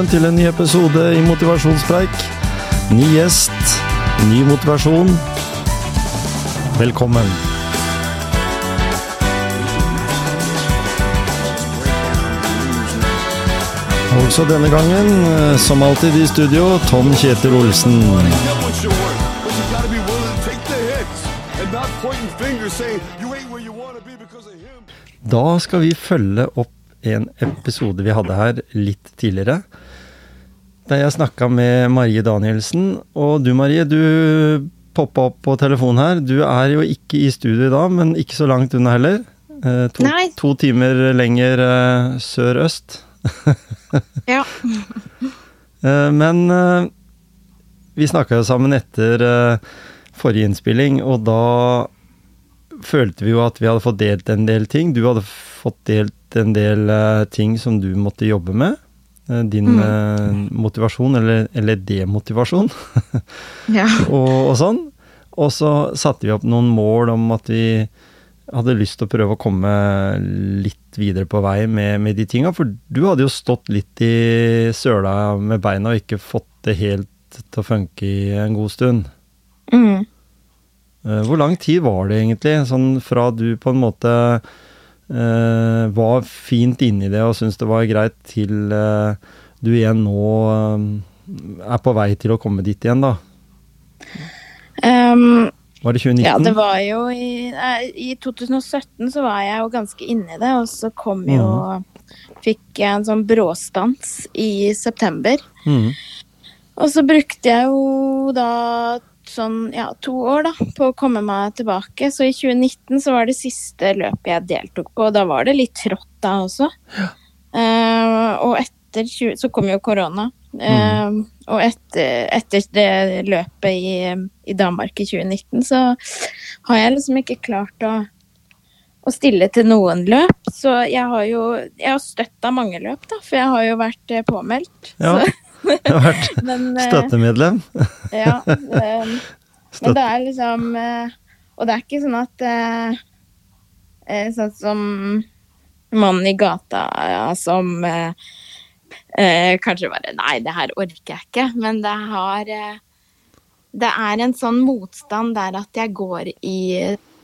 Velkommen til en ny episode i Motivasjonspreik. Ny gjest, ny motivasjon. Velkommen. Også denne gangen, eh, som alltid i studio, Tom Kjetil Olsen. Da skal vi følge opp en episode vi hadde her litt tidligere. Der jeg snakka med Marie Danielsen. Og du Marie, du poppa opp på telefonen her. Du er jo ikke i studio i dag, men ikke så langt unna heller. Eh, to, to timer lenger eh, sør-øst. Ja. Eh, men eh, vi snakka jo sammen etter eh, forrige innspilling, og da følte vi jo at vi hadde fått delt en del ting. Du hadde fått delt en del eh, ting som du måtte jobbe med. Eh, din eh, motivasjon, eller, eller demotivasjon, ja. og, og sånn. Og så satte vi opp noen mål om at vi hadde lyst til å prøve å komme litt videre på vei med, med de tinga. For du hadde jo stått litt i søla med beina og ikke fått det helt til å funke i en god stund. Mm. Eh, Hvor lang tid var det egentlig, sånn fra du på en måte var fint inni det og syntes det var greit, til eh, du igjen nå eh, er på vei til å komme dit igjen, da? Um, Var det 2019? ja, det var jo i, I 2017 så var jeg jo ganske inni det, og så kom jo Fikk jeg en sånn bråstans i september. Mm. Og så brukte jeg jo da sånn ja, to år da, på å komme meg tilbake. Så i 2019 så var det siste løpet jeg deltok på, og da var det litt trått da også. Eh, og etter 20, så kom jo korona. Eh, Og etter, etter det løpet i, i Danmark i 2019 så har jeg liksom ikke klart å, å stille til noen løp. Så jeg har jo jeg har støtta mange løp, da, for jeg har jo vært eh, påmeldt. Ja. Så, Jeg har vært men, eh, støttemedlem. ja, eh, men det er liksom eh, Og det er ikke sånn at eh, Sånn som mannen i gata ja, som kanskje bare Nei, det her orker jeg ikke. Men det har Det er en sånn motstand der at jeg går i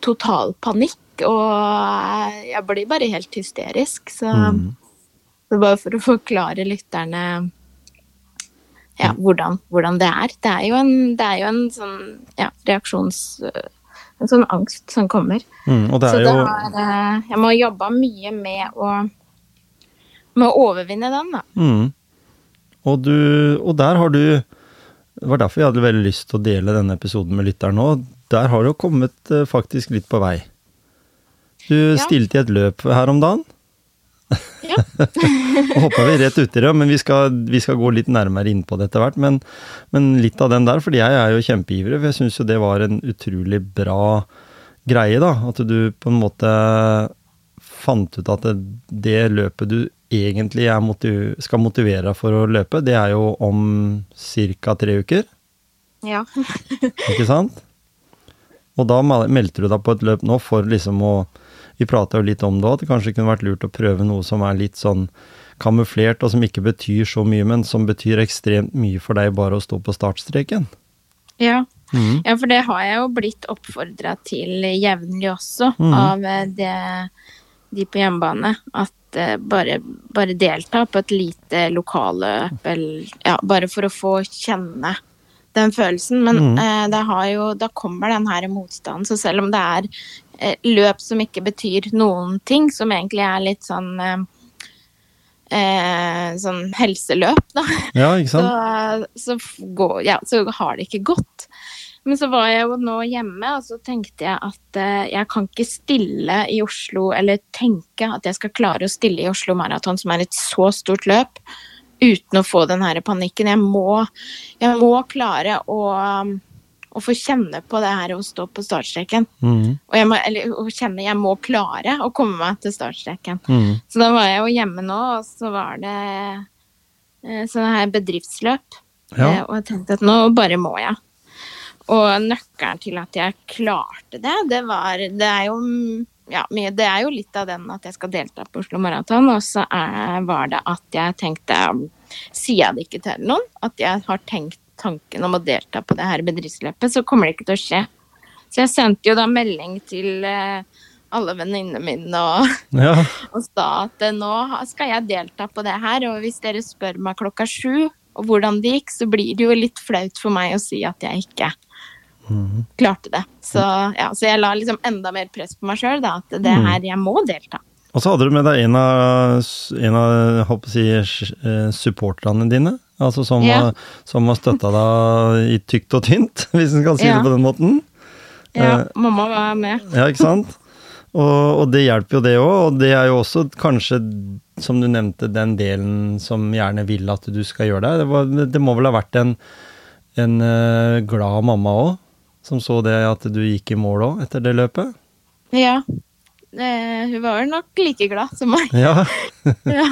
total panikk, og jeg blir bare helt hysterisk. Så Mhm. så bare for å forklare lytterne ja, hvordan, hvordan det er. Det er jo en, det er jo en sånn ja, reaksjons... En sånn angst som kommer. Mm, Og det Så er det jo har eh, Jeg må jobbe mye med å med å overvinne den, da. Mm. og, du, og der har du Det var derfor jeg hadde veldig lyst til å dele denne episoden med lytteren nå. Der har du jo kommet eh, faktisk litt på vei. Du stilte i et løp her om dagen. Ja. Hoppa vi rett uti det, men vi skal, vi skal gå litt nærmere inn på det etter hvert. Men, men litt av den der, fordi jeg er jo kjempeivrig, for jeg syns jo det var en utrolig bra greie, da. At du på en måte fant ut at det, det løpet du egentlig motiv skal motivere deg for å løpe, det er jo om ca. tre uker, Ja. ikke sant? Og da mel- meldte du deg på et løp nå for liksom å Vi prata jo litt om det at det kanskje kunne vært lurt å prøve noe som er litt sånn kamuflert, og som ikke betyr så mye, men som betyr ekstremt mye for deg bare å stå på startstreken. ja. mm. Ja, for det har jeg jo blitt oppfordra til jevnlig også, mm. av eh, det, de på hjemmebane. At eh, bare, bare delta på et lite lokalløp, eller ja, bare for å få kjenne den følelsen. Men mm. eh, det har jo, da kommer den her motstanden. Så selv om det er løp som ikke betyr noen ting, som egentlig er litt sånn eh, eh, sånn helseløp, da Ja, ikke sant? så, så, går, ja, så har det ikke gått. Men så var jeg jo nå hjemme, og så tenkte jeg at eh, jeg kan ikke stille i Oslo, eller tenke at jeg skal klare å stille i Oslo Maraton, som er et så stort løp, uten å få den her panikken. Jeg må, jeg må klare å, um, å få kjenne på det her å stå på startstreken. Mm. Og jeg må, eller å kjenne jeg må klare å komme meg til startstreken. Mm. Så da var jeg jo hjemme nå, og så var det eh, sånne her bedriftsløp. Ja. Eh, og jeg tenkte at nå bare må jeg. Og nøkkelen til at jeg klarte det, det var Det er jo ja, det er jo litt av den at jeg skal delta på Oslo Maraton, og så er, var det at jeg tenkte sier jeg det ikke til noen, at jeg har tenkt tanken om å delta på det her bedriftsløpet, så kommer det ikke til å skje. Så jeg sendte jo da melding til eh, alle venninnene mine og, Ja. og sa at eh, nå skal jeg delta på det her, og hvis dere spør meg klokka sju og hvordan det gikk, så blir det jo litt flaut for meg å si at jeg ikke klarte det. Så, ja, så jeg la liksom enda mer press på meg sjøl, da, at det her, jeg må delta. Og så hadde du med deg en av, en av håper si, eh, supporterne dine. Altså som, Ja. som har støtta deg i tykt og tynt, hvis en kan si Ja. det på den måten. Ja, Eh, mamma var med. Ja, ikke sant? Og, og det hjelper jo det òg, og det er jo også kanskje, som du nevnte, den delen som gjerne vil at du skal gjøre det. Det, var, det må vel ha vært en, en eh, glad mamma òg, som så det at du gikk i mål òg, etter det løpet? Ja. Eh, hun var nok like glad som meg. Ja. Ja.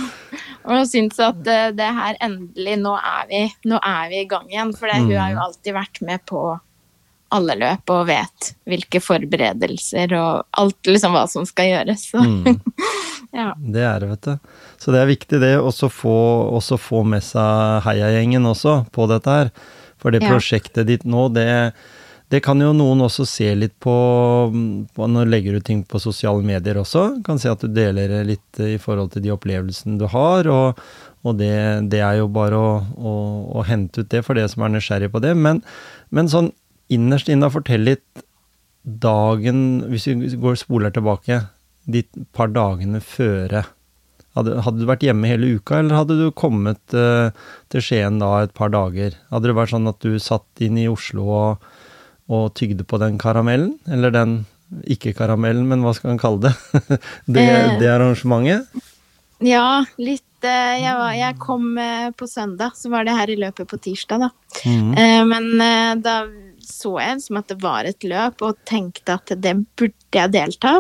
Og syntes at eh, det her endelig, nå er vi, nå er vi i gang igjen. For det, hun har jo alltid vært med på alle løp og vet hvilke forberedelser og alt liksom hva som skal gjøres. Så Mm. ja. Det er det, vet du. Så det er viktig det, også få, også få med seg heiagjengen også på dette her. For det Ja. prosjektet ditt nå, det, det kan jo noen også se litt på, på du legger ut ting på sosiale medier også. Kan se at du deler litt i forhold til de opplevelsene du har. Og, og det, det er jo bare å, å, å hente ut det for det som er nysgjerrig på det. Men, men sånn innerst inne, fortell litt dagen Hvis vi går spoler tilbake, de par dagene føre. Hadde, hadde du vært hjemme hele uka, eller hadde du kommet uh, til Skien da et par dager? Hadde det vært sånn at du satt inn i Oslo og, og tygde på den karamellen? Eller den ikke-karamellen, men hva skal en kalle det? det, Eh. det arrangementet? ja, litt eh, jeg, var, jeg kom eh, på søndag, så var det her i løpet på tirsdag, da. Eh, men da så jeg som at det var et løp, og tenkte at det burde jeg delta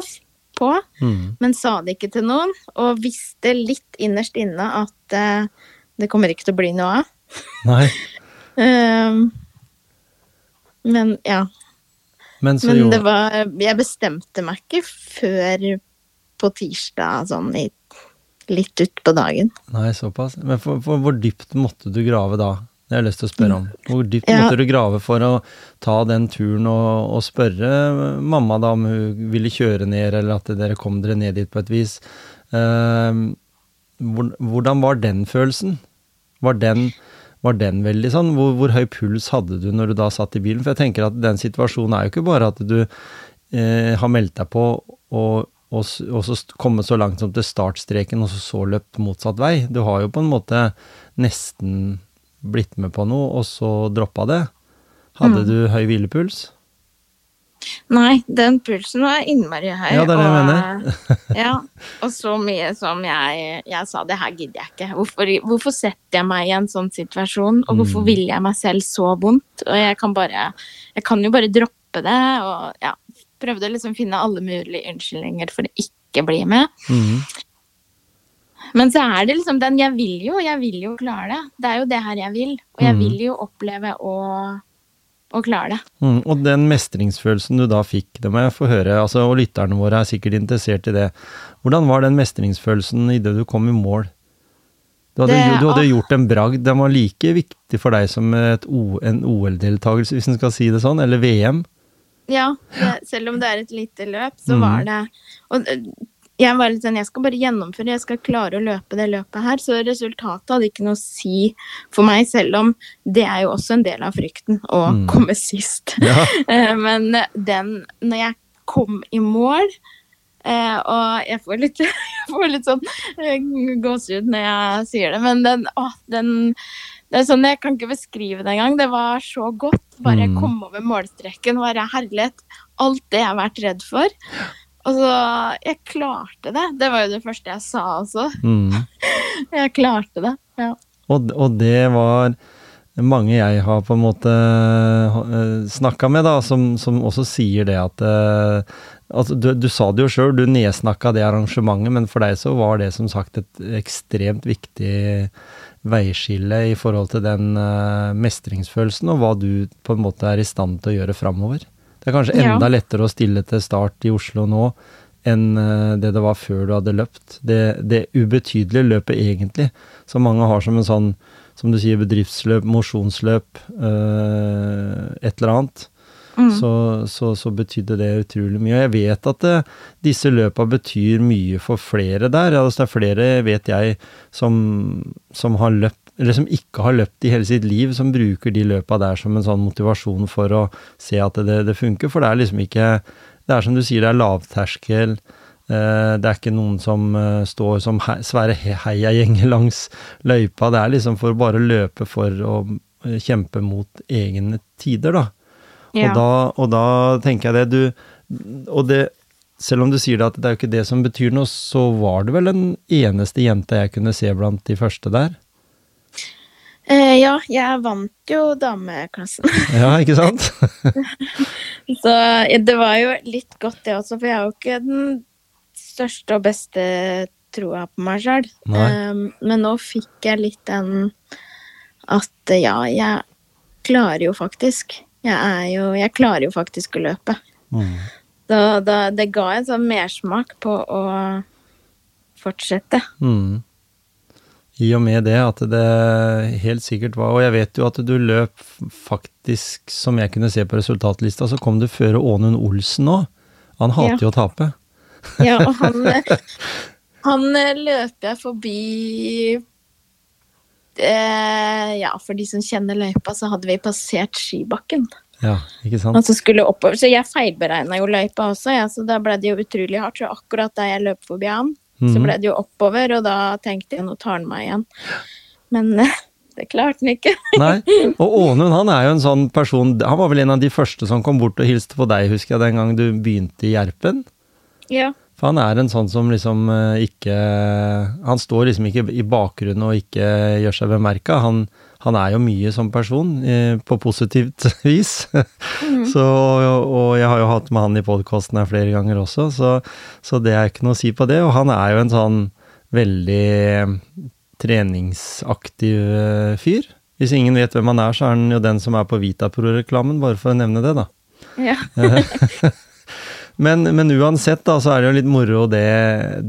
på. Mm. Men sa det ikke til noen, og visste litt innerst inne at det kommer ikke til å bli noe av. Nei, men ja. men Men det var Jeg bestemte meg ikke før på tirsdag, sånn i, litt utpå dagen. Nei, såpass. Men for, for hvor dypt måtte du grave da? Det har jeg lyst til å spørre om. Hvor dypt Ja. måtte du grave for å ta den turen og, og spørre mamma da om hun ville kjøre ned, eller at dere kom dere ned dit på et vis? Eh, hvordan var den følelsen? Var den, var den veldig sånn? Hvor, hvor høy puls hadde du når du da satt i bilen? For jeg tenker at den situasjonen er jo ikke bare at du eh, har meldt deg på og, og, og så kommet så langt som til startstreken, og så, så løpt motsatt vei. Du har jo på en måte nesten blitt med på noe, og så droppa det. Hadde du høy hvilepuls? Nei, den pulsen var innmari høy. Ja, det er det jeg mener. ja, og så mye som jeg Jeg sa det her gidder jeg ikke. Hvorfor, hvorfor setter jeg meg i en sånn situasjon, og hvorfor Mm. vil jeg meg selv så vondt? Og jeg kan bare Jeg kan jo bare droppe det, og ja. Prøvde å liksom finne alle mulige unnskyldninger for å ikke bli med. Mm. Men så er det liksom den Jeg vil jo, jeg vil jo klare det. Det er jo det her jeg vil. Og jeg Mhm. vil jo oppleve å, å klare det. Mm, og den mestringsfølelsen du da fikk, det må jeg få høre, altså, og lytterne våre er sikkert interessert i det. Hvordan var den mestringsfølelsen idet du kom i mål? Du hadde, Det- du hadde gjort en bragd, den var like viktig for deg som O- en OL-deltakelse, hvis en skal si det sånn, eller VM. Ja, det, selv om det er et lite løp, så mm. var det Og jeg var litt sånn, jeg skal bare gjennomføre, jeg skal klare å løpe det løpet her. Så resultatet hadde ikke noe å si for meg, selv om det er jo også en del av frykten å mm. komme sist. Ja. Eh, Men den, når jeg kom i mål eh, og jeg får litt, jeg får litt sånn eh, gåsehud når jeg sier det, men den, å, den det er sånn, Jeg kan ikke beskrive det engang. Det var så godt. Bare Mm. komme over målstreken. Bare herlighet. Alt det jeg har vært redd for. Og så Jeg klarte det. Det var jo det første jeg sa også. Mm. Jeg klarte det. Ja. Og, og det var mange jeg har på en måte snakka med, da, som, som også sier det at eh, altså, du, du sa det jo sjøl, du nedsnakka det arrangementet, men for deg så var det som sagt et ekstremt viktig veiskille i forhold til den eh, mestringsfølelsen, og hva du på en måte er i stand til å gjøre framover. Det er kanskje Ja. enda lettere å stille til start i Oslo nå enn eh, det det var før du hadde løpt. Det, det ubetydelige løpet egentlig, som mange har som en sånn, som du sier, bedriftsløp, mosjonsløp, øh, et eller annet. Så, så, så betydde det utrolig mye. Og jeg vet at det, disse løpa betyr mye for flere der. Altså det er flere, vet jeg, som, som har løpt eller som ikke har løpt i hele sitt liv, som bruker de løpa der som en sånn motivasjon for å se at det, det funker. For det er liksom ikke Det er som du sier, det er lavterskel. Eh, det er ikke noen som eh, står som he svære he- heiagjenger langs løypa. Det er liksom for å bare løpe for å eh, kjempe mot egne tider, da. Ja. Og, da, og da tenker jeg det du Og det selv om du sier det at det er jo ikke det som betyr noe, så var du vel den eneste jenta jeg kunne se blant de første der? Eh, ja, jeg vant jo dameklassen. Ja, ikke sant? Så det var jo litt godt, det også, for jeg er jo ikke den største og beste troa på meg sjøl. Um, men nå fikk jeg litt den at ja, jeg klarer jo faktisk. Jeg er jo Jeg klarer jo faktisk å løpe. Mm. Da, da, det ga en sånn mersmak på å fortsette. Mm. I og med det at det helt sikkert var Og jeg vet jo at du løp faktisk, som jeg kunne se på resultatlista, så kom du føre Ånund Olsen òg. Han hater Ja. jo å tape. Ja, og han, han eh, løper jeg forbi eh, Ja, for de som kjenner løypa, så hadde vi passert skibakken. Ja, ikke sant? Og så skulle oppover. Så jeg feilberegna jo løypa også, ja, så da ble det jo utrolig hardt. Så akkurat da jeg løp forbi han, så Mhm. ble det jo oppover, og da tenkte jeg nå tar han meg igjen. Men eh, det klarte han ikke. Nei, og Ånund han er jo en sånn person Han var vel en av de første som kom bort og hilste på deg, husker jeg, den gang du begynte i Gjerpen. Ja. For han er en sånn som liksom eh, ikke Han står liksom ikke i bakgrunnen og ikke gjør seg bemerka. Han, han er jo mye som person, eh, på positivt vis. så, og jeg har jo hatt med han i podkasten her flere ganger også, så, så det er ikke noe å si på det. Og han er jo en sånn veldig treningsaktiv eh, fyr. Hvis ingen vet hvem han er, så er han jo den som er på Vitapro-reklamen, bare for å nevne det, da. ja. Men, men uansett, da, så er det jo litt moro det,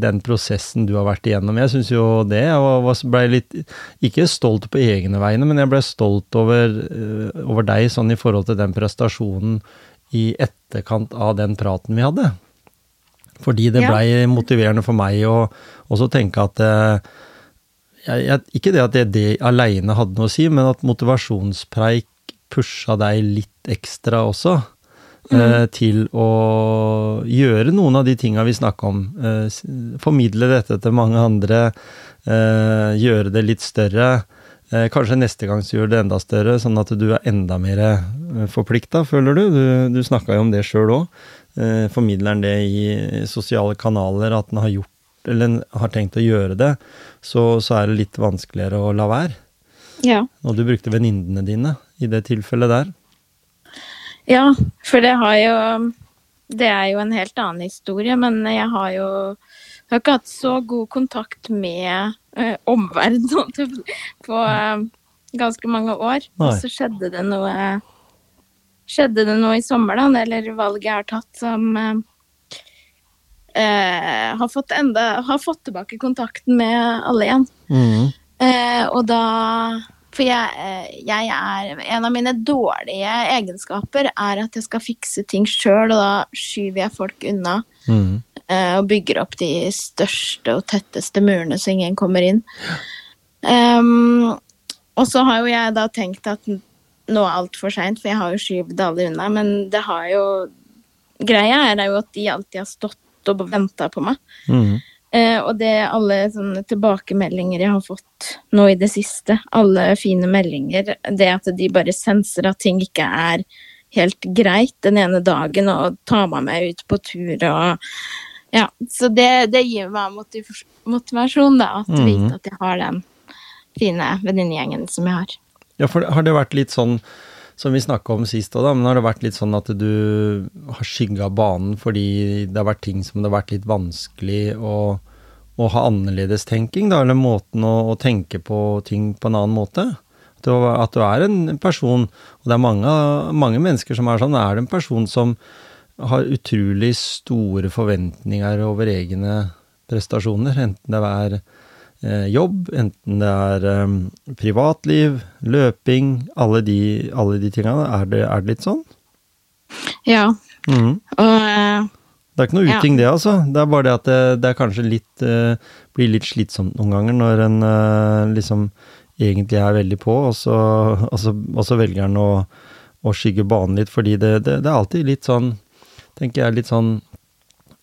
den prosessen du har vært igjennom. Jeg syns jo det. Jeg ble litt Ikke stolt på egne vegne, men jeg ble stolt over, eh, over deg sånn i forhold til den prestasjonen i etterkant av den praten vi hadde. Fordi det Ja. blei motiverende for meg å også tenke at eh, jeg, Ikke det at det, det aleine hadde noe å si, men at motivasjonspreik pusha deg litt ekstra også. Eh, til å gjøre noen av de tinga vi snakka om. Eh, formidle dette til mange andre. eh, gjøre det litt større. Eh, kanskje neste gang så gjør det enda større, sånn at du er enda mer forplikta, føler du. Du, du snakka jo om det sjøl òg. Formidler han det i sosiale kanaler, at han har gjort eller har tenkt å gjøre det, så, så er det litt vanskeligere å la være. ja. Og du brukte venninnene dine i det tilfellet der. Ja, for det har jo Det er jo en helt annen historie, men jeg har jo jeg har ikke hatt så god kontakt med eh, omverdenen på eh, ganske mange år. Nei. Og så skjedde det noe Skjedde det noe i sommer, da, eller valget jeg har tatt, som eh, eh, har fått enda Har fått tilbake kontakten med alle igjen. Mm. Eh, og da For jeg, eh, jeg er En av mine dårlige egenskaper er at jeg skal fikse ting sjøl, og da skyver jeg folk unna. Mhm. eh, og bygger opp de største og tetteste murene så ingen kommer inn. Um, og så har jo jeg da tenkt at nå er alt for seint, for jeg har jo skyvd alle unna. Men det har jo Greia er jo at de alltid har stått og venta på meg. Mhm. Eh, og det er alle sånne tilbakemeldinger jeg har fått nå i det siste, alle fine meldinger, det at de bare senser at ting ikke er helt greit den ene dagen, og tar meg med ut på tur og Ja. Så det, det gir meg motiv motivasjon, da, at mm. vite at jeg har den fine venninnegjengen som jeg har. Ja, for har det vært litt sånn, som vi snakka om sist òg, da, men har det vært litt sånn at du har skygga banen fordi det har vært ting som det har vært litt vanskelig å, å ha annerledes tenking, da, eller måten å, å tenke på ting på en annen måte? At du, at du er en person, og det er mange, mange mennesker som er sånn, er du en person som har utrolig store forventninger over egne prestasjoner. Enten det er jobb, enten det er eh, privatliv, løping, alle de, alle de tingene. Er det, er det litt sånn? Ja. Mm. Og eh, Det er ikke noe Ja. uting, det, altså. Det er bare det at det, det kanskje litt eh, Blir litt slitsomt noen ganger når en eh, liksom egentlig er veldig på, og så, og så, og så velger en å, å skygge banen litt, fordi det, det, det er alltid litt sånn Tenker jeg litt sånn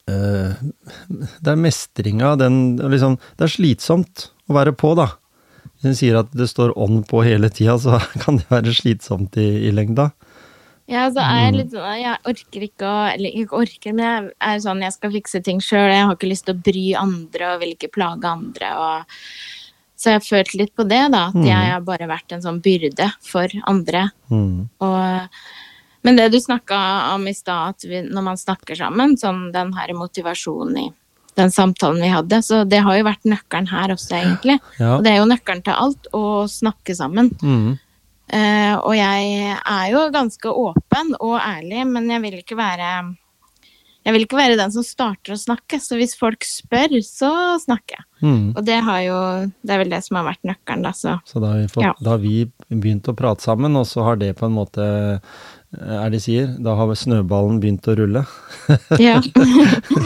eh, Det er mestringa, den liksom Det er slitsomt å være på, da. Hvis en sier at det står on på hele tida, så kan det være slitsomt i, i lengda. ja, så er Mm. jeg litt sånn Jeg orker ikke å Eller ikke orker, men jeg er sånn jeg skal fikse ting sjøl. Jeg har ikke lyst til å bry andre og vil ikke plage andre. og så jeg har følt litt på det, da. At Mm. jeg har bare vært en sånn byrde for andre. Mm. Og, men det du snakka om i stad, at vi, når man snakker sammen, sånn den her motivasjonen i den samtalen vi hadde, så det har jo vært nøkkelen her også, egentlig. Ja. Og det er jo nøkkelen til alt, å snakke sammen. Mm. Uh, og jeg er jo ganske åpen og ærlig, men jeg vil ikke være jeg vil ikke være den som starter å snakke, så hvis folk spør, så snakker jeg. Mm. Og det har jo Det er vel det som har vært nøkkelen, da, så Så da har, vi fått, Ja. da har vi begynt å prate sammen, og så har det på en måte, er de sier, da har snøballen begynt å rulle. ja.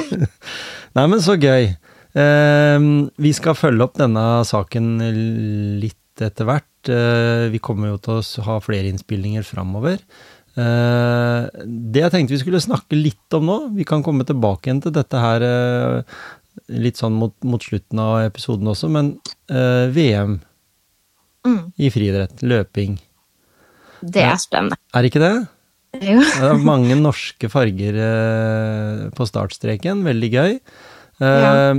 Nei, men så gøy. Eh, vi skal følge opp denne saken litt etter hvert. Eh, vi kommer jo til å ha flere innspillinger framover. Eh, det jeg tenkte vi skulle snakke litt om nå, vi kan komme tilbake igjen til dette her eh, litt sånn mot, mot slutten av episoden også, men eh, VM Mm, i friidrett, løping, det er spennende. er ikke det? Jo. Det er mange norske farger eh, på startstreken, veldig gøy. Eh, Ja.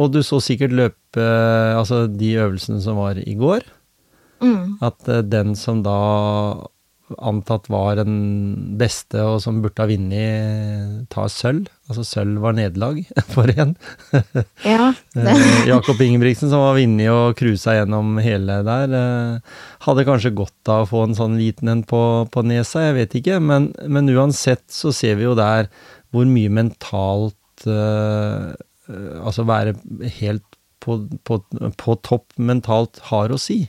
Og du så sikkert løpe altså de øvelsene som var i går. Mm, At eh, den som da antatt var den beste og som burde ha vunnet, tar sølv. Altså sølv var nederlag for en. ja. Eh, Jakob Ingebrigtsen som var vunnet og cruisa gjennom hele der, eh, hadde kanskje godt av å få en sånn liten en på, på nesa, jeg vet ikke. Men, men uansett så ser vi jo der hvor mye mentalt eh, Altså være helt på, på, på topp mentalt har å si.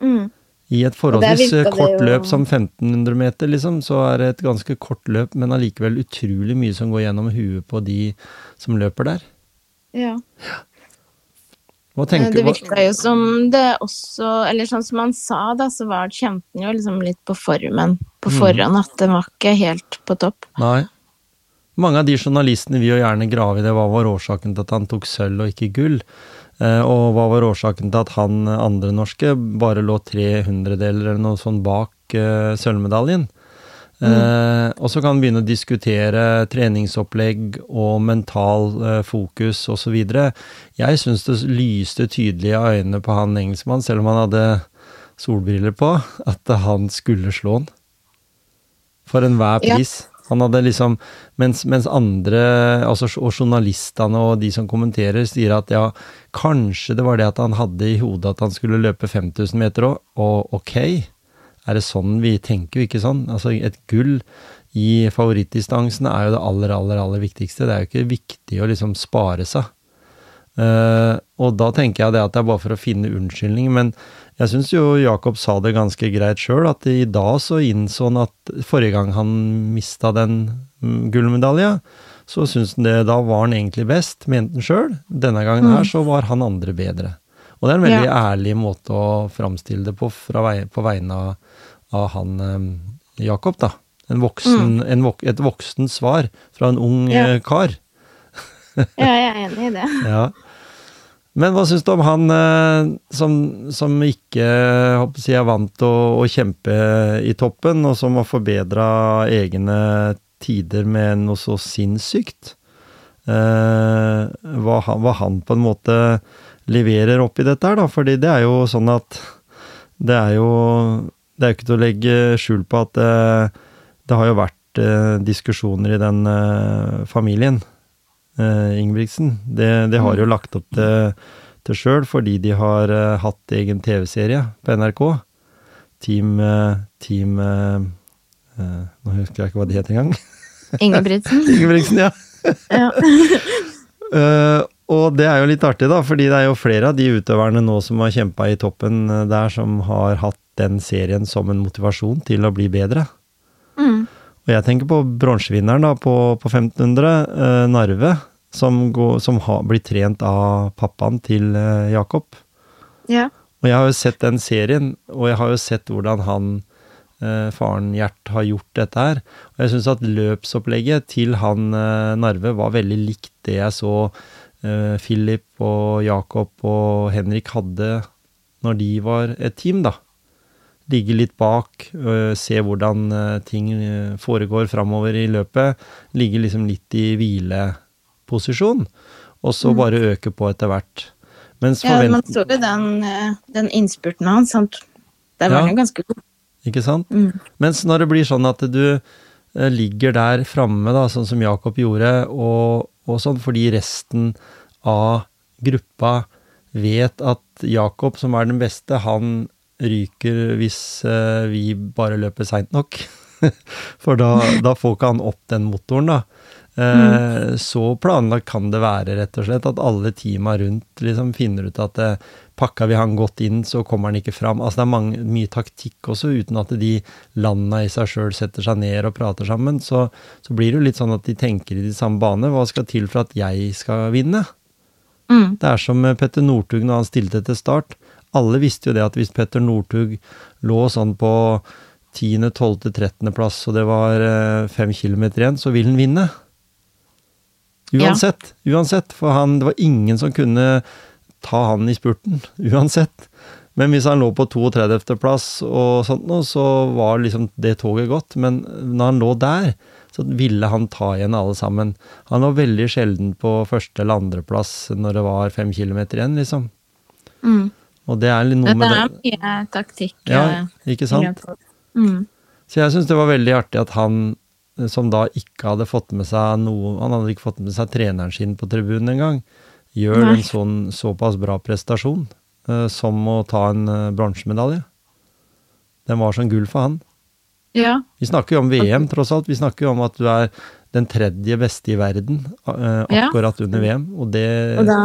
Mm. I et forholdsvis kort jo- løp som 1500 meter, liksom, så er det et ganske kort løp, men allikevel utrolig mye som går gjennom huet på de som løper der. Ja. Eh, Det virka jo som det også Eller sånn som han sa, da, så var kjente han jo liksom litt på formen på Mm. forhånd, at det var ikke helt på topp. Nei. Mange av de journalistene vil jo gjerne grave i det. Hva var årsaken til at han tok sølv og ikke gull? Eh, og hva var årsaken til at han eh, andre norske bare lå 300-deler eller noe sånn bak eh, sølvmedaljen? Eh, og så kan vi begynne å diskutere treningsopplegg og mental eh, fokus osv. Jeg syns det lyste tydelig i øynene på han engelskmannen, selv om han hadde solbriller på, at han skulle slå han. For enhver pris. Ja. Han hadde liksom, mens, mens andre, altså og journalistene og de som kommenterer, sier at ja, kanskje det var det at han hadde i hodet at han skulle løpe 5000 meter òg, og ok, er det sånn vi tenker jo ikke sånn? Altså et gull i favorittdistansene er jo det aller, aller, aller viktigste. Det er jo ikke viktig å liksom spare seg. Eh, og da tenker jeg det at det er bare for å finne unnskyldning, men jeg syns jo Jakob sa det ganske greit sjøl, at i dag så innså han at forrige gang han mista den mm, gullmedalja, så syns han det da var han egentlig best, mente han sjøl. Denne gangen her så var han andre bedre. Og det er en veldig ærlig måte å framstille det på fra vei, på vegne av, av han eh, Jakob, da. En voksen, en vok, et voksent svar fra en ung Ja. eh, kar. Ja, jeg er enig i det. Ja. Men hva syns du om han eh, som, som ikke jeg, er vant til å, å kjempe i toppen, og som har forbedra egne tider med noe så sinnssykt? Eh, hva, han, hva han på en måte leverer oppi dette her, da. Fordi det er jo sånn at det er jo Det er ikke til å legge skjul på at det, det har jo vært eh, diskusjoner i den eh, familien eh, Ingebrigtsen. Det, det har jo lagt opp til, til sjøl, fordi de har eh, hatt egen TV-serie på NRK. Team, eh, team eh, eh, Nå husker jeg ikke hva det het engang. Ingebrigtsen. Ingebrigtsen, ja. Ja. uh, og det er jo litt artig, da, fordi det er jo flere av de utøverne nå som har kjempa i toppen der, som har hatt den serien som en motivasjon til å bli bedre. Mm. Og jeg tenker på bronsevinneren på, på 1500, eh, Narve, som, går, som har blitt trent av pappaen til eh, Jakob. ja. Og jeg har jo sett den serien, og jeg har jo sett hvordan han, eh, faren Gjert, har gjort dette her. Og jeg syns at løpsopplegget til han eh, Narve var veldig likt det jeg så eh, Philip og Jakob og Henrik hadde når de var et team, da. Ligge litt bak, øh, se hvordan øh, ting øh, foregår framover i løpet. Ligge liksom litt i hvileposisjon, og så bare øke på etter hvert. Mens ja, man så jo den, den innspurten hans. Sant? Der var Ja. han jo ganske god. Ikke sant? Mm. Mens når det blir sånn at du ligger der framme, da, sånn som Jakob gjorde, og, og sånn fordi resten av gruppa vet at Jakob, som er den beste, han ryker hvis eh, vi bare løper seint nok. For da, da får ikke han opp den motoren, da. Mm. Så planlagt kan det være, rett og slett, at alle teama rundt liksom finner ut at pakka pakker vi han godt inn, så kommer han ikke fram. Altså det er mange, mye taktikk også, uten at de landa i seg sjøl setter seg ned og prater sammen. Så, så blir det jo litt sånn at de tenker i de samme bane. Hva skal til for at jeg skal vinne? Mm. Det er som Petter Northug når han stilte til start. Alle visste jo det at hvis Petter Northug lå sånn på 10., 12., 13. plass, og det var eh, fem kilometer igjen, så vil han vinne. Uansett. Uansett. For han, det var ingen som kunne ta han i spurten. Uansett. Men hvis han lå på 32. plass og sånt nå, så var liksom det toget gått. Men når han lå der, så ville han ta igjen alle sammen. Han lå veldig sjelden på første eller andreplass når det var fem kilometer igjen, liksom. Mm. Og det er litt noe Det Det er mye taktikk. Ja, ikke sant? Mm. Så jeg syns det var veldig artig at han, eh, som da ikke hadde fått med seg noe Han hadde ikke fått med seg treneren sin på tribunen engang. Gjør Nei. en sånn såpass bra prestasjon uh, som å ta en uh, bronsemedalje. Den var som gull for han. Ja. Vi snakker jo om VM, tross alt. Vi snakker jo om at du er den tredje beste i verden eh, Ja. under VM, og det, Og da,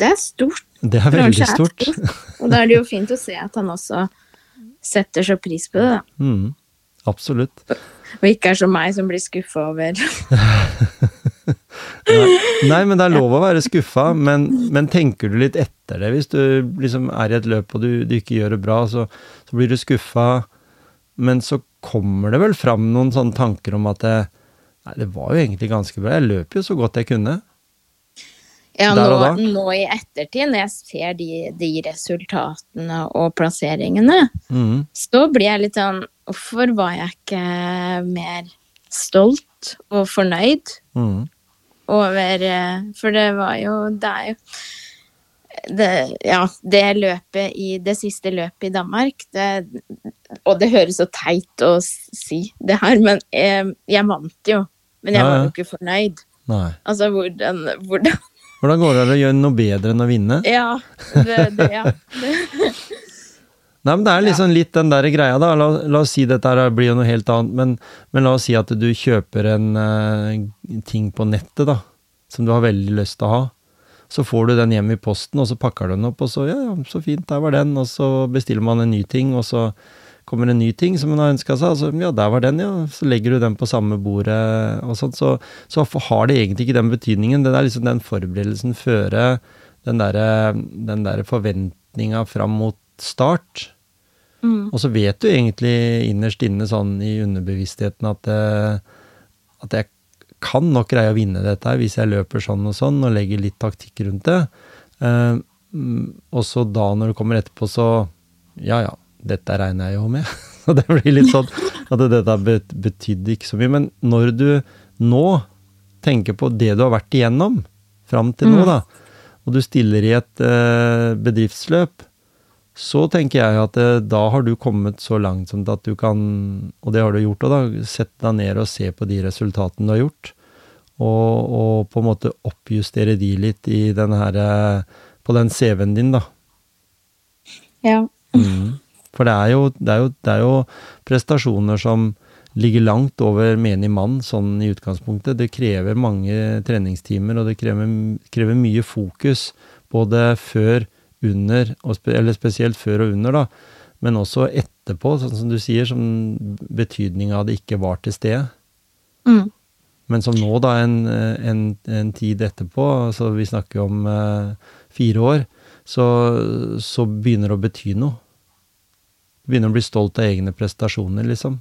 det er stort. Det er veldig stort. Og da er det jo fint å se at han også setter så pris på det, da. Mm, absolutt. Og ikke er som meg, som blir skuffa over Nei, men det er lov å være skuffa, men, men tenker du litt etter det? Hvis du liksom er i et løp og du, du ikke gjør det bra, så, så blir du skuffa, men så kommer det vel fram noen sånne tanker om at det, Nei, det var jo egentlig ganske bra. Jeg løp jo så godt jeg kunne. Ja, nå, nå i ettertid, når jeg ser de, de resultatene og plasseringene, Mm. så blir jeg litt sånn Hvorfor var jeg ikke mer stolt og fornøyd Mm. over eh, For det var jo Det er jo det, ja, det løpet i Det siste løpet i Danmark det, Og det høres så teit å si det her, men jeg, jeg vant jo. Men jeg var jo ikke fornøyd. Nei. Altså, hvordan, hvordan Hvordan går det an å gjøre noe bedre enn å vinne? Ja. Det, det, ja. Det, Nei, men det er liksom litt den der greia, da. La, la oss si dette her blir jo noe helt annet, men, men la oss si at du kjøper en uh, ting på nettet, da, som du har veldig lyst til å ha. Så får du den hjem i posten, og så pakker du den opp, og så ja, så fint, der var den, og så bestiller man en ny ting, og så kommer en ny ting som man har ønska seg, altså, ja, der var den, ja, så legger du den på samme bordet, og sånt, så, så har det egentlig ikke den betydningen. Det er liksom den forberedelsen føre den derre der forventninga fram mot start. mm. Og så vet du egentlig innerst inne sånn i underbevisstheten at, eh, at jeg kan nok greie å vinne dette her hvis jeg løper sånn og sånn og legger litt taktikk rundt det. Eh, mm, og så da når det kommer etterpå, så ja ja, dette regner jeg jo med. Og det blir litt sånn at dette bet- betydde ikke så mye. Men når du nå tenker på det du har vært igjennom fram til nå, Mm. da, og du stiller i et eh, bedriftsløp, så tenker jeg at eh, da har du kommet så langt som at du kan, og det har du gjort òg, sette deg ned og se på de resultatene du har gjort, og, og på en måte oppjustere de litt i den her, eh, på den CV-en din, da. ja. Mm. For det er, jo, det, er jo, det er jo prestasjoner som ligger langt over menig mann sånn i utgangspunktet. Det krever mange treningstimer, og det krever, krever mye fokus både før, under, spe, eller spesielt før og under, da, men også etterpå, sånn som du sier, som betydninga av det ikke var til stede. Mm. Men som nå, da, en, en, en tid etterpå, altså vi snakker om eh, fire år, så, så begynner det å bety noe. Begynner å bli stolt av egne prestasjoner, liksom.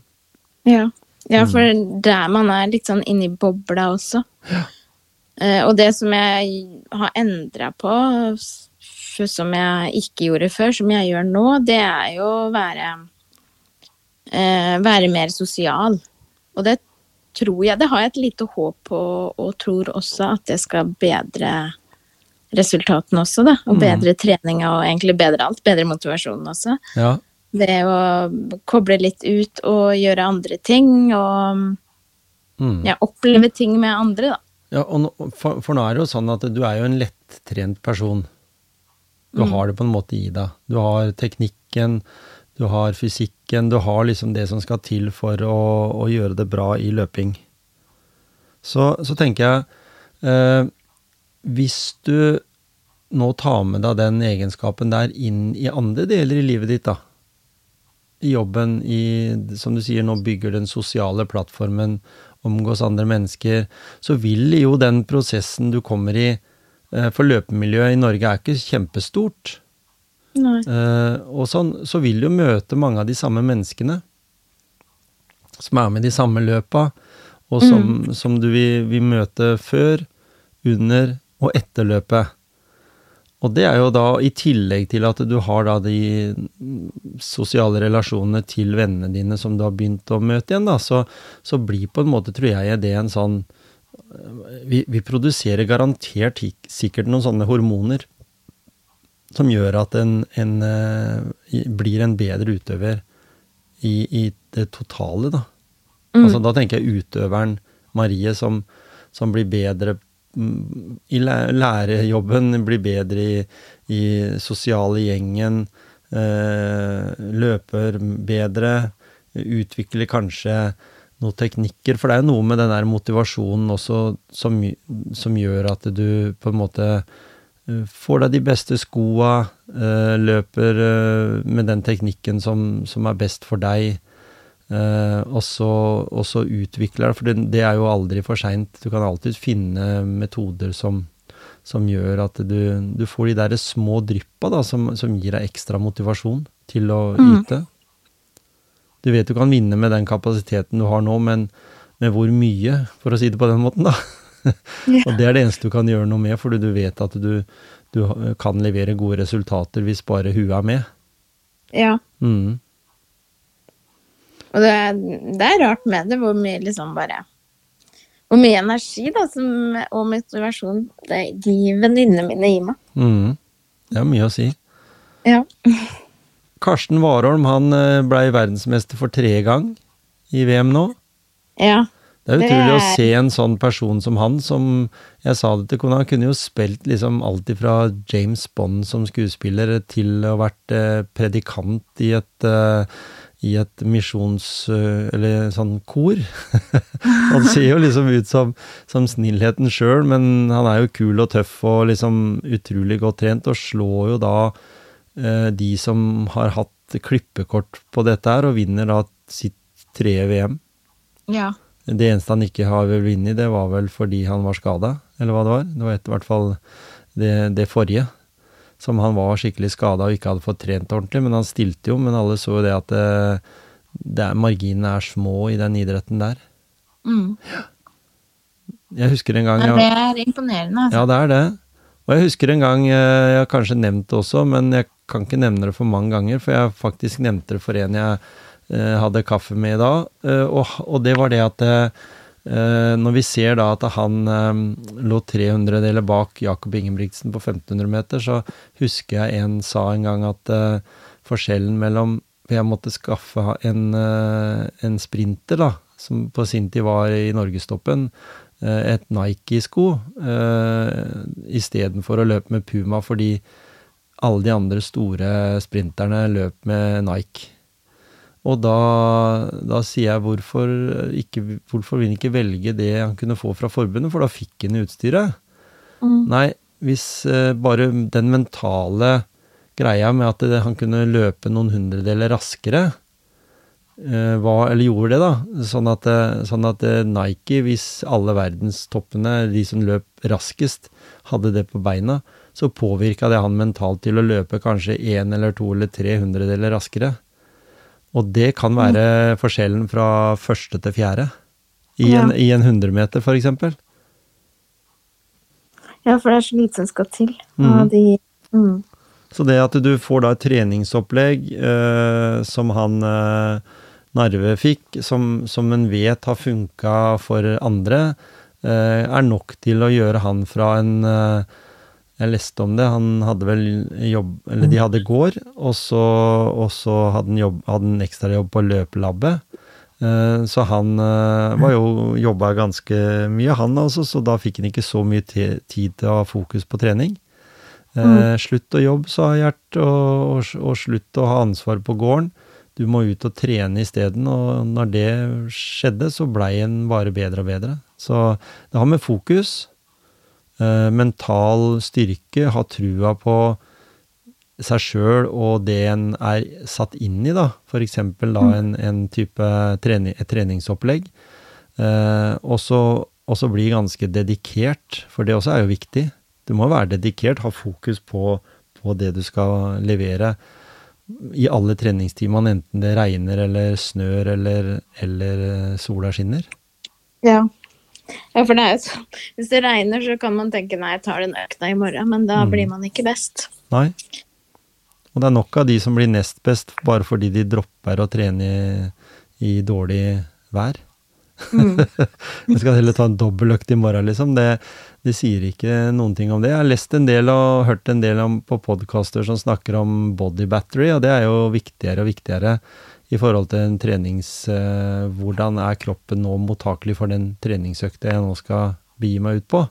Ja. ja, Mm. for der man er litt sånn inni bobla også. Ja. og det som jeg har endra på, som jeg ikke gjorde før, som jeg gjør nå, det er jo å være eh, Være mer sosial. Og det tror jeg Det har jeg et lite håp på, og tror også at det skal bedre resultatene også, da. Og Mm. bedre treninga og egentlig bedre alt. Bedre motivasjonen også. Ja. Det å koble litt ut og gjøre andre ting, og Mm. ja, oppleve ting med andre, da. Ja, og for, for nå er det jo sånn at du er jo en lettrent person. Du Mm. har det på en måte i deg. Du har teknikken, du har fysikken, du har liksom det som skal til for å, å gjøre det bra i løping. Så, så tenker jeg eh, Hvis du nå tar med deg den egenskapen der inn i andre deler i livet ditt, da. I jobben, i, som du sier, nå bygger den sosiale plattformen, omgås andre mennesker, så vil jo den prosessen du kommer i eh, For løpemiljøet i Norge er ikke kjempestort. Eh, og sånn, så vil du møte mange av de samme menneskene som er med de samme løpa, og som, som du vil, vil møte før, under og etter løpet. Og det er jo da i tillegg til at du har da de mm, sosiale relasjonene til vennene dine som du har begynt å møte igjen, da, så, så blir på en måte, tror jeg, det en sånn vi, vi produserer garantert sikkert noen sånne hormoner som gjør at en, en eh, blir en bedre utøver i, i det totale, da. Altså, da tenker jeg utøveren Marie som, som blir bedre mm, i læ- lærejobben, blir bedre i, i sosiale gjengen, eh, løper bedre, utvikler kanskje noen teknikker, for det er jo noe med den der motivasjonen også som, som gjør at du på en måte eh, får deg de beste skoa, eh, løper eh, med den teknikken som, som er best for deg, eh, og så utvikler det, for det, det er jo aldri for seint. Du kan alltid finne metoder som, som gjør at du, du får de der små dryppa da, som, som gir deg ekstra motivasjon til å yte. Du vet du kan vinne med den kapasiteten du har nå, men med hvor mye, for å si det på den måten, da. Og det er det eneste du kan gjøre noe med, fordi du vet at du, du kan levere gode resultater hvis bare huet er med. Ja. Mm. Og det det er rart med det, hvor mye liksom bare Hvor mye energi da, som, og motivasjon det, de venninnene mine gir meg. Mm. Det er mye å si. Ja. Karsten Warholm han eh, ble verdensmester for tredje gang i VM nå. ja. Det er Det utrolig å er- se en sånn person som han, som jeg sa det til kona, han kunne jo spilt liksom alt ifra James Bond som skuespiller til å ha vært eh, predikant i et eh, i et misjons... eh, eller sånn kor. han ser jo liksom ut som, som snillheten sjøl, men han er jo kul og tøff og liksom utrolig godt trent, og slår jo da eh, de som har hatt klippekort på dette her, og vinner da sitt tredje VM. ja. Det eneste han ikke har vunnet, det var vel fordi han var skada, eller hva det var. Det var et, i hvert fall det, det forrige, som han var skikkelig skada og ikke hadde fått trent ordentlig. Men han stilte jo, men alle så jo det at det, det er, marginene er små i den idretten der. Mm. Jeg husker en gang ja. Det er imponerende, altså. Ja, det er det. Og jeg husker en gang, eh, jeg har kanskje nevnt det også, men jeg kan ikke nevne det for mange ganger, for jeg faktisk nevnte det for en jeg eh, hadde kaffe med i dag, eh, og, og det var det at eh, når vi ser da at han eh, lå 300 deler bak Jakob Ingebrigtsen på 1500 meter, så husker jeg en sa en gang at eh, forskjellen mellom Jeg måtte skaffe en, eh, en sprinter, da, som på sin tid var i norgestoppen, eh, et Nike-sko istedenfor å løpe med Puma, fordi alle de andre store sprinterne løp med Nike. Og da, da sier jeg hvorfor, ikke, hvorfor vil han ikke velge det han kunne få fra forbundet, for da fikk han utstyret. Nei, hvis eh, bare den mentale greia med at det, han kunne løpe noen hundredeler raskere, eh, var, eller gjorde det, da. Sånn at, eh, sånn at eh, Nike, hvis alle verdenstoppene, de som løp raskest, hadde det på beina, så påvirka det han mentalt til å løpe kanskje én eller to eller tre hundredeler raskere. Og det kan være forskjellen fra første til fjerde. I en, i en 100 meter, for eksempel. Ja, for det er så lite som skal til. Mm. De mm. Så det at du får da et treningsopplegg eh, som han eh, Narve fikk, som, som en vet har funka for andre, eh, er nok til å gjøre han fra en eh, Jeg leste om det, han hadde vel jobb Eller de hadde gård, og så, og så hadde han jobb, hadde ekstrajobb på løpelabbet. Eh, Så han eh, var jo jobba ganske mye, han altså, så da fikk han ikke så mye tid til å ha fokus på trening. Mm. slutt å jobbe, sa Gjert, og, og, og slutt å ha ansvar på gården. Du må ut og trene isteden, og når det skjedde, så blei en bare bedre og bedre. Så det har med fokus, eh, mental styrke, ha trua på seg sjøl og det en er satt inn i, da. Eksempel da en, en type trening, et treningsopplegg. Eh, og så bli ganske dedikert, for det også er jo viktig. Du må være dedikert, ha fokus på, på det du skal levere i alle treningstimene, enten det regner eller snør eller, eller eh, sola skinner. Ja. Ja, for det er jo sånn Hvis det regner, så kan man tenke nei, jeg tar den økta i morgen, men da Mm. blir man ikke best. Nei. Og det er nok av de som blir nest best bare fordi de dropper å trene i, i dårlig vær. Jeg skal heller ta en dobbeltøkt i morgen, liksom. Det, de sier ikke noen ting om det. Jeg har lest en del og hørt en del om, på podkaster som snakker om body battery, og det er jo viktigere og viktigere i forhold til en trenings... eh, hvordan er kroppen nå mottakelig for den treningsøkta jeg nå skal begi meg ut på?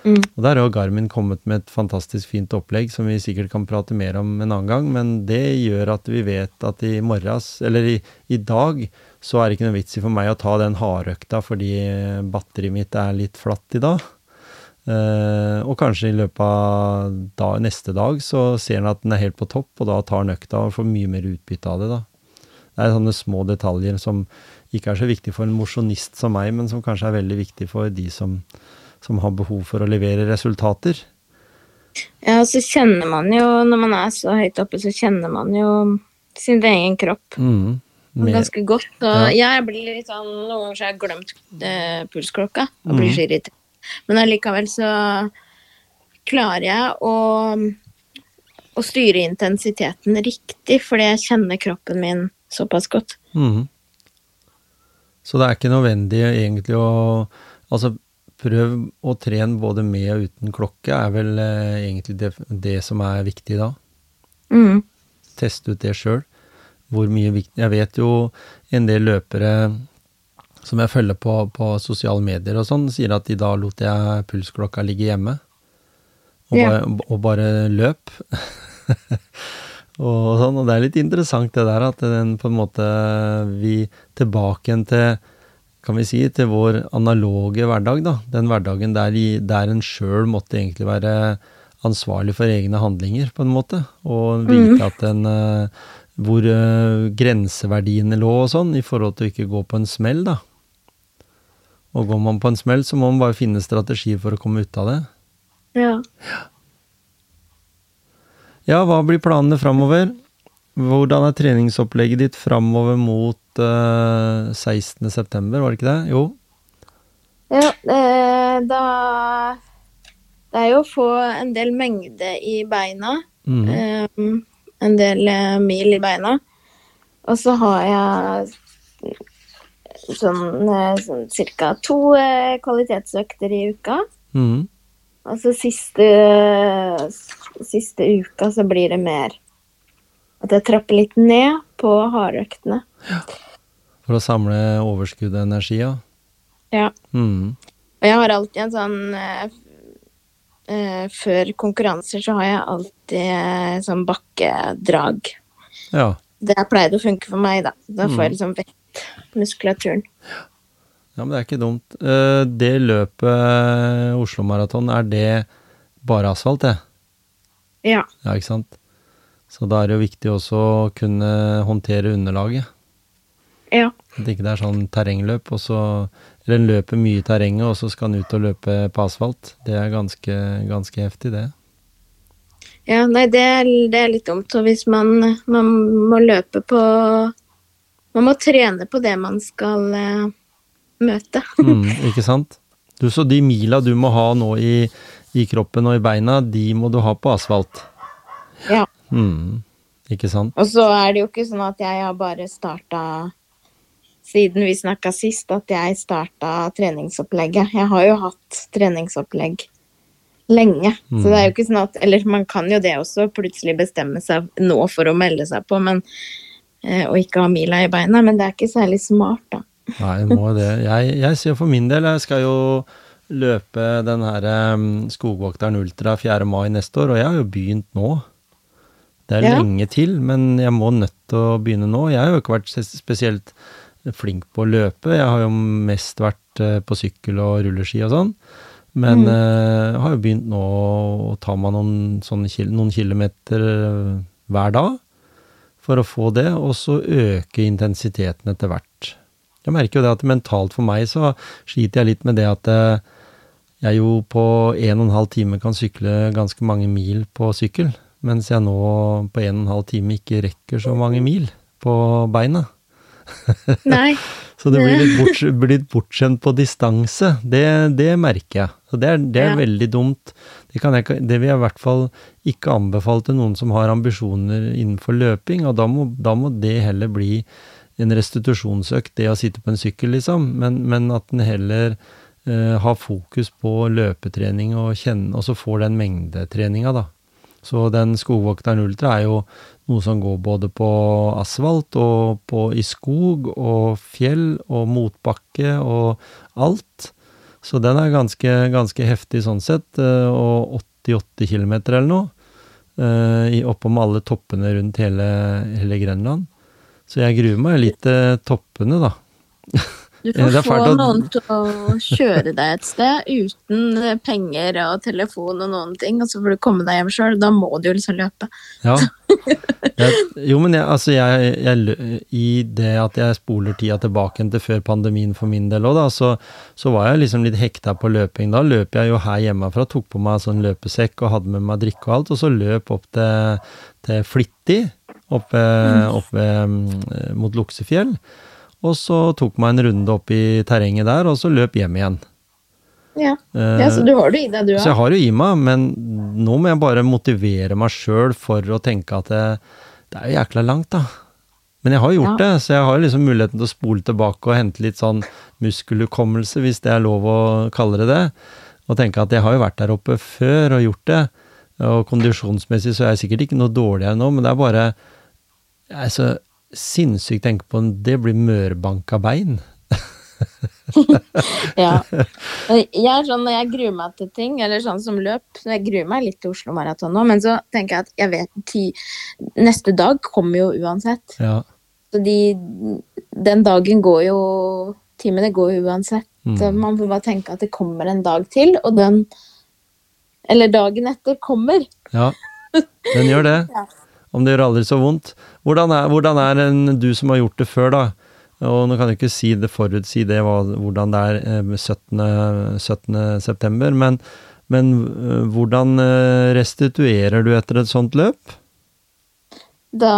Mm. Og Der har Garmin kommet med et fantastisk fint opplegg som vi sikkert kan prate mer om en annen gang, men det gjør at vi vet at i morges, eller i, i dag, så er det ikke noe vits i for meg å ta den hardøkta fordi batteriet mitt er litt flatt i dag. Eh, og kanskje i løpet av da, neste dag så ser han at den er helt på topp, og da tar han økta og får mye mer utbytte av det. da. Det er sånne små detaljer som ikke er så viktig for en mosjonist som meg, men som kanskje er veldig viktig for de som, som har behov for å levere resultater. Ja, og så kjenner man jo, når man er så høyt oppe, så kjenner man jo sin egen kropp Mm. Med, ganske godt. Og Ja. jeg blir litt sånn Noen ganger så har jeg glemt eh, pulsklokka og blir så irritert. Men allikevel så klarer jeg å, å styre intensiteten riktig, fordi jeg kjenner kroppen min såpass godt. Mm. Så det er ikke nødvendig egentlig å Altså, prøv å trene både med og uten klokke, er vel eh, egentlig det, det som er viktig da. Mm. Teste ut det sjøl. Hvor mye viktig Jeg vet jo en del løpere som jeg følger på, på sosiale medier og sånn, sier at i dag lot jeg pulsklokka ligge hjemme. Og, Ja. bare, og bare løp. og sånn, og det er litt interessant det der, at den på en måte Vi tilbake igjen til kan vi si, til vår analoge hverdag, da. Den hverdagen der, i, der en sjøl måtte egentlig være ansvarlig for egne handlinger, på en måte. Og vite at en eh, Hvor eh, grenseverdiene lå og sånn, i forhold til å ikke gå på en smell, da. Og går man på en smell, så må man bare finne strategier for å komme ut av det. Ja. Ja, hva blir planene framover? Hvordan er treningsopplegget ditt framover mot uh, 16. september, var det ikke det? Jo. Ja, eh, da Det er jo å få en del mengde i beina. Mhm. eh, en del eh, mil i beina. Og så har jeg sånn, eh, sånn cirka to eh, kvalitetsøkter i uka. Mm. Og så siste, siste uka så blir det mer at jeg trapper litt ned på hardøktene. For å samle overskudd og energi, ja. Ja. Mm. Og jeg har alltid en sånn eh, eh, Før konkurranser så har jeg alltid eh, sånn bakkedrag. Ja. Det har pleid å funke for meg, da. Da får Mm. jeg liksom vekt muskulaturen. Ja, men det er ikke dumt. Eh, Det løpet, Oslo Maraton, er det bare asfalt, det? Ja. Ja, ikke sant? Så da er det jo viktig også å kunne håndtere underlaget. Ja. At ikke det er sånn terrengløp, og så Eller en løper mye i terrenget, og så skal en ut og løpe på asfalt. Det er ganske, ganske heftig, det. Ja, nei, det er, det er litt dumt. Så hvis man, man må løpe på Man må trene på det man skal eh, møte. Mm, ikke sant? Du, så de mila du må ha nå i, i kroppen og i beina, de må du ha på asfalt. Ja. Mm, ikke sant? Og så er det jo ikke sånn at jeg har bare starta Siden vi snakka sist, at jeg starta treningsopplegget. Jeg har jo hatt treningsopplegg lenge. Så det er jo ikke sånn at Eller man kan jo det også, plutselig bestemme seg nå for å melde seg på, men eh, og ikke ha mila i beina, men det er ikke særlig smart, da. Nei, må det. Jeg, jeg sier for min del, jeg skal jo løpe den her um, Skogvokteren Ultra 4. mai neste år, og jeg har jo begynt nå. Det er Ja. lenge til, men jeg må nødt til å begynne nå. Jeg har jo ikke vært spesielt flink på å løpe. Jeg har jo mest vært uh, på sykkel og rulleski og sånn. Men eh, har jo begynt nå å ta meg noen, kil noen kilometer eh, hver dag for å få det, og så øke intensiteten etter hvert. Jeg merker jo det at mentalt for meg så sliter jeg litt med det at eh, jeg jo på en og en halv time kan sykle ganske mange mil på sykkel, mens jeg nå på en og en halv time ikke rekker så mange mil på beina. Nei. Så det blir litt, bort, blir bortskjemt på distanse. Det, det merker jeg. Så det er, det er Ja. veldig dumt. Det, kan jeg, det vil jeg i hvert fall ikke anbefale til noen som har ambisjoner innenfor løping, og da må, da må det heller bli en restitusjonsøkt, det å sitte på en sykkel, liksom. Men, men at en heller eh, har fokus på løpetrening og kjenne, og så får den mengdetreninga, da. Så den Skogvokteren Ultra er jo noe som går både på asfalt og på, i skog og fjell og motbakke og alt. Så den er ganske, ganske heftig sånn sett, eh, og 88 km eller noe. eh, Oppom alle toppene rundt hele, hele Grenland. Så jeg gruer meg litt til toppene, da. Du får få noen til å kjøre deg et sted uten eh, penger og telefon og noen ting, og så får du komme deg hjem sjøl. Da må du jo liksom løpe. Ja. Jeg, jo, men jeg, altså jeg, jeg, i det at jeg spoler tida tilbake til før pandemien for min del òg, så, så var jeg liksom litt hekta på løping. Da løp jeg jo her hjemmefra, tok på meg sånn løpesekk og hadde med meg drikke og alt, og så løp opp til, til Flittig, oppe, oppe mm, mot Luksefjell. Og så tok meg en runde opp i terrenget der, og så løp hjem igjen. Ja, Eh, ja Så du har det i deg, du så jeg har det i meg, men nå må jeg bare motivere meg sjøl for å tenke at det, det er jo jækla langt, da. Men jeg har gjort Ja. det, så jeg har liksom muligheten til å spole tilbake og hente litt sånn muskelhukommelse, hvis det er lov å kalle det det. Og tenke at jeg har jo vært der oppe før og gjort det. Og kondisjonsmessig så er jeg sikkert ikke noe dårligere nå, men det er bare Jeg er så sinnssykt tenker på om det blir mørbanka bein. Ja. Jeg er sånn når jeg gruer meg til ting, eller sånn som løp, jeg gruer meg litt til Oslo Maraton nå, men så tenker jeg at jeg vet ti, Neste dag kommer jo uansett. Ja. Så de Den dagen går jo Timene går jo uansett. Mm. Man får bare tenke at det kommer en dag til, og den Eller dagen etter kommer. Ja, den gjør det. Om det gjør aldri så vondt. Hvordan er, hvordan er en, du som har gjort det før, da? Og nå kan jeg ikke si det, forutsi det, hvordan det er eh, 17. 17. september, men, men eh, hvordan eh, restituerer du etter et sånt løp? Da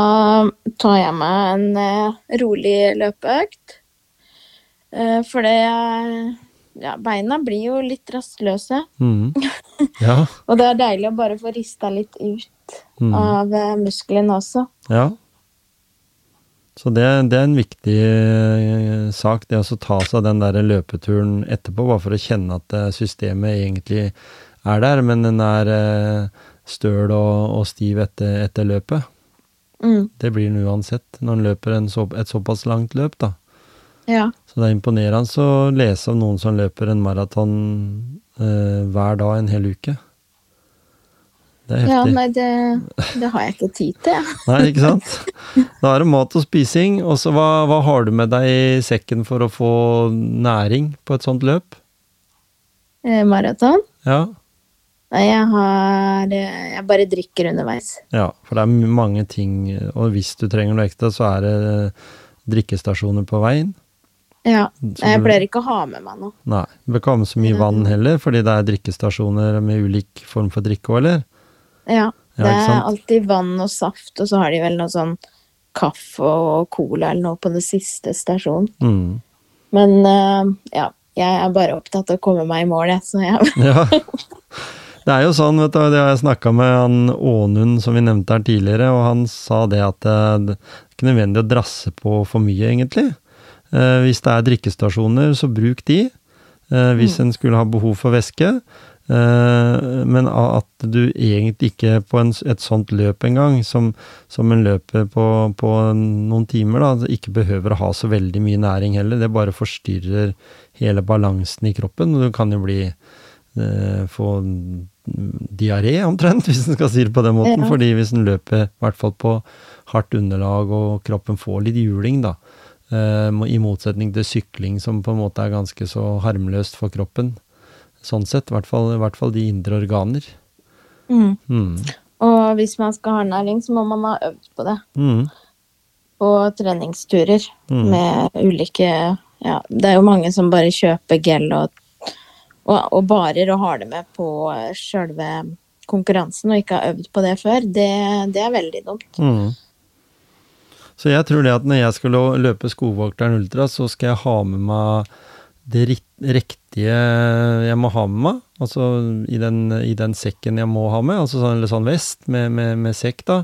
tar jeg meg en rolig løpeøkt. For det ja, Beina blir jo litt rastløse. Mm. Ja. Og det er deilig å bare få rista litt ut Mhm. av eh, musklene også. Ja. Så det, det er en viktig eh, sak, det å ta seg den der løpeturen etterpå, bare for å kjenne at eh, systemet egentlig er der, men den er støl og, og stiv etter, etter løpet. Mm, Det blir den uansett, når en løper en så, et såpass langt løp, da. ja. Så det er imponerende å lese om noen som løper en maraton eh, hver dag en hel uke. Det er Ja, heftig. nei, det, det har jeg ikke tid til, jeg. Nei, ikke sant? Da er det mat og spising, og så hva, hva har du med deg i sekken for å få næring på et sånt løp? Eh, Maraton? Ja, Nei, jeg har eh, Jeg bare drikker underveis. ja, for det er mange ting, og hvis du trenger noe ekstra, så er det drikkestasjoner på veien. Ja. Jeg pleier ikke å ha med meg noe. Nei, Du bør ikke ha med så mye vann heller, fordi det er drikkestasjoner med ulik form for drikke òg, eller? Ja. Det er alltid vann og saft, og så har de vel noe sånn kaffe og cola eller noe på det siste stasjonen. Mm. Men uh, ja, jeg er bare opptatt av å komme meg i mål, jeg, så jeg Ja. Det er jo sånn, vet du, det har jeg snakka med han Ånund som vi nevnte her tidligere, og han sa det at eh, det er ikke nødvendig å drasse på for mye, egentlig. Eh, hvis det er drikkestasjoner, så bruk de. Eh, hvis en skulle ha behov for væske. Eh, men at du egentlig ikke på en, et sånt løp engang, som, som en løper på, på noen timer, da, ikke behøver å ha så veldig mye næring heller. Det bare forstyrrer hele balansen i kroppen, du kan jo bli eh, få diaré omtrent, hvis en skal si det på den måten. Ja. Fordi hvis en løper i hvert fall på hardt underlag og kroppen får litt juling, da. eh, I motsetning til sykling, som på en måte er ganske så harmløst for kroppen. Sånn sett. I hvert fall, i hvert fall de indre organer. mm. Mm. Og hvis man skal ha ernæring, så må man ha øvd på det. Mm. På treningsturer Mm. med ulike Ja, det er jo mange som bare kjøper gel og, og, og barer og har det med på sjølve konkurransen og ikke har øvd på det før. Det, det er veldig dumt. Mm. Så jeg tror det at når jeg skal løpe Skogvokteren Ultra, så skal jeg ha med meg det riktige jeg må ha med meg. Altså i den, i den sekken jeg må ha med, altså sånn, eller sånn vest med, med, med sekk, da,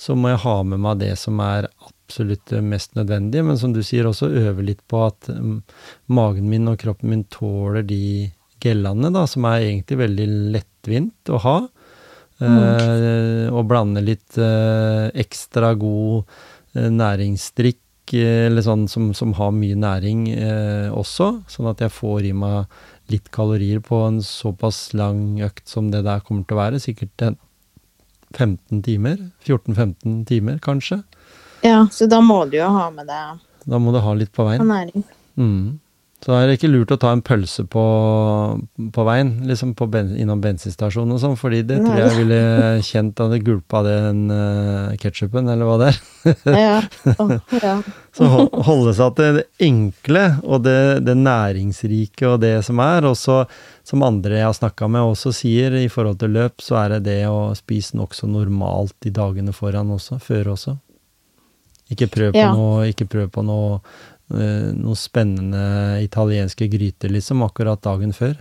så må jeg ha med meg det som er absolutt mest nødvendig, Men som du sier, også øve litt på at mm, magen min og kroppen min tåler de gellene, da, som er egentlig veldig lettvint å ha. Eh, og blande litt eh, ekstra god eh, næringsdrikk, eller sånn som, som har mye næring eh, også, sånn at jeg får i meg litt kalorier på en såpass lang økt som det der kommer til å være. Sikkert 15 timer. 14-15 timer, kanskje. Ja, så da må du jo ha med deg Da må du ha litt på veien. næring. Mm. Så er det ikke lurt å ta en pølse på, på veien, liksom på ben, innom bensinstasjonen og sånn, fordi det tror jeg ville kjent av det gulpa den uh, ketsjupen, eller hva det er. Ja. Oh, ja. Så hol- holde seg til det enkle og det, det næringsrike og det som er. Og så, som andre jeg har snakka med også sier, i forhold til løp, så er det det å spise nokså normalt de dagene foran også, før også. Ikke prøv på Ja. noe, ikke prøv på noe, eh, noe spennende italienske gryter, liksom, akkurat dagen før.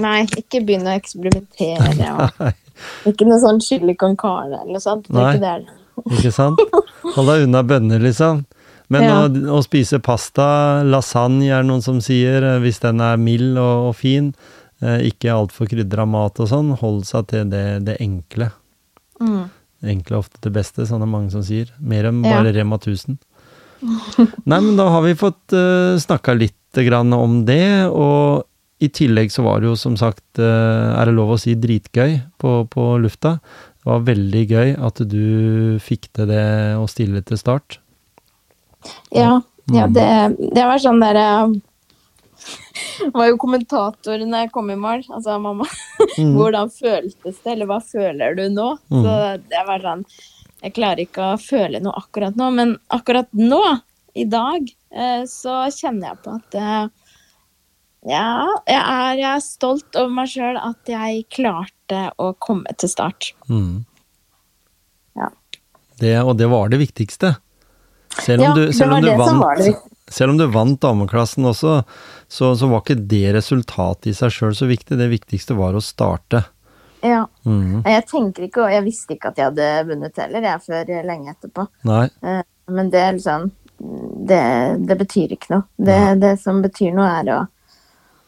Nei, ikke begynn å eksperimentere. Og ikke noe sånn chili con carne eller noe sånt. Nei. ikke det. Ikke sant? Hold deg unna bønner, liksom. Men Ja. å, å spise pasta, lasagne er det noen som sier, eh, hvis den er mild og, og fin, eh, ikke altfor krydra mat og sånn, hold seg til det, det enkle. Mm. Det enkle er ofte det beste, sånn er mange som sier. Mer enn Ja. bare Rema 1000. Nei, men da har vi fått uh, snakka litt grann om det, og i tillegg så var det jo som sagt, eh, er det lov å si, dritgøy på, på lufta. Det var veldig gøy at du fikk til det å stille til start. Ja, ja Mm. det, det var sånn der jeg var jo kommentator når jeg kom i mål. Altså, mamma, Mm. hvordan føltes det, eller hva føler du nå? Mm. Så det var sånn Jeg klarer ikke å føle noe akkurat nå, men akkurat nå, i dag, eh, så kjenner jeg på at eh, ja, jeg er, jeg er stolt over meg sjøl at jeg klarte å komme til start. Mm. Ja. Det, og det var det viktigste. Selv om, Ja, du, selv om, du, vant, selv om du vant dameklassen også, så, så var ikke det resultatet i seg sjøl så viktig. Det viktigste var å starte. Ja. Mm. Jeg tenker ikke, og jeg visste ikke at jeg hadde vunnet heller, jeg, før lenge etterpå. Nei. Eh, Men det er liksom Det, det betyr ikke noe. Det, det som betyr noe, er å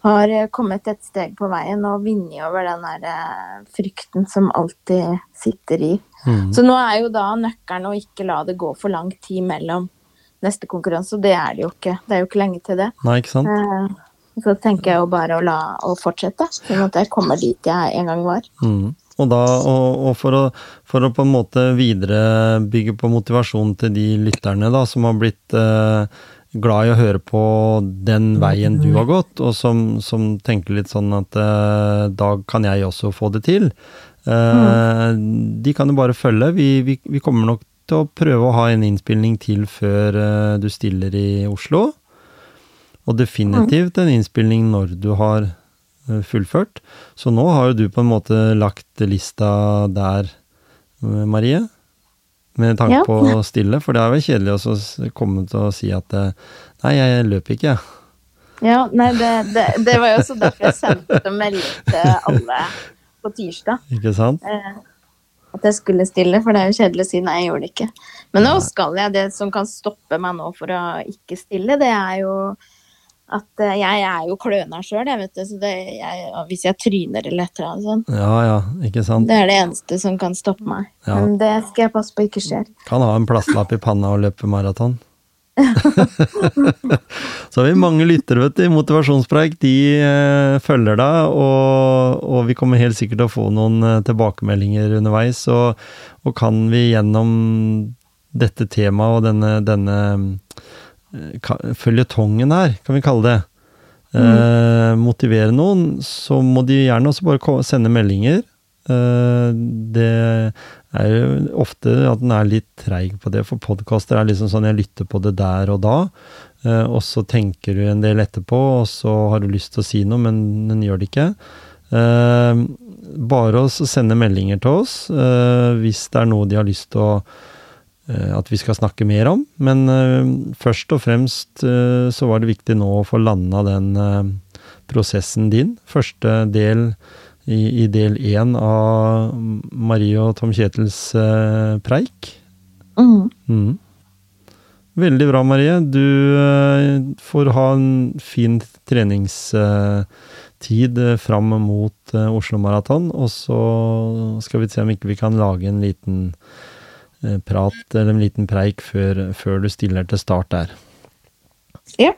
har kommet et steg på veien og vunnet over den der eh, frykten som alltid sitter i. Mm. Så nå er jo da nøkkelen å ikke la det gå for lang tid mellom neste konkurranse, og det er det jo ikke. Det er jo ikke lenge til det. Nei, ikke sant? Eh, Så tenker jeg jo bare å la å fortsette, sånn at jeg kommer dit jeg en gang var. Mm. Og, da, og, og for, å, for, å, på en måte viderebygge på motivasjonen til de lytterne da, som har blitt eh, glad i å høre på den veien du har gått, og som, som tenker litt sånn at eh, da kan jeg også få det til. Eh, mm. De kan jo bare følge. Vi, vi, vi, kommer nok til å prøve å ha en innspilling til før eh, du stiller i Oslo. Og definitivt en innspilling når du har eh, fullført. Så nå har jo du på en måte lagt lista der, eh, Marie. Med tanke ja. på å stille, for det er vel kjedelig å komme til å si at eh, nei, jeg løper ikke, jeg. Ja, nei, det, det, det, var jo også derfor jeg sendte melding til alle på tirsdag. Ikke sant? at jeg skulle stille, for det er jo kjedelig å si nei, jeg gjorde det ikke. Men nå skal jeg. Det som kan stoppe meg nå for å ikke stille, det er jo at uh, jeg er jo kløna sjøl, jeg, vet du. Så det, jeg, hvis jeg tryner eller et eller annet sånt. Ja, ja, ikke sant. Det er det eneste som kan stoppe meg. Ja. Men det skal jeg passe på ikke skjer. Kan ha en plastlapp i panna og løpe maraton. så har vi mange lyttere, vet du. Motivasjonspreik, de eh, følger deg, og, og, vi kommer helt sikkert til å få noen eh, tilbakemeldinger underveis. Og, og, kan vi gjennom dette temaet og denne, denne føljetongen her, kan vi kalle det, mm. eh, motivere noen, så må de gjerne også bare sende meldinger. Eh, det er jo ofte at den er litt treig på det, for podkaster er liksom sånn jeg lytter på det der og da, eh, og så tenker du en del etterpå, og så har du lyst til å si noe, men den gjør det ikke. Eh, bare å sende meldinger til oss eh, hvis det er noe de har lyst til å Eh, at vi skal snakke mer om. Men uh, først og fremst uh, så var det viktig nå å få landa den prosessen din. Første del i, i del én av Marie og Tom Kjetils preik. Mm. Mm. Veldig bra, Marie. Du får ha en fin treningstid fram mot Oslo Maraton, og så skal vi se om ikke vi kan lage en liten Eh, prat eller en liten preik før, før du stiller til start der. Ja,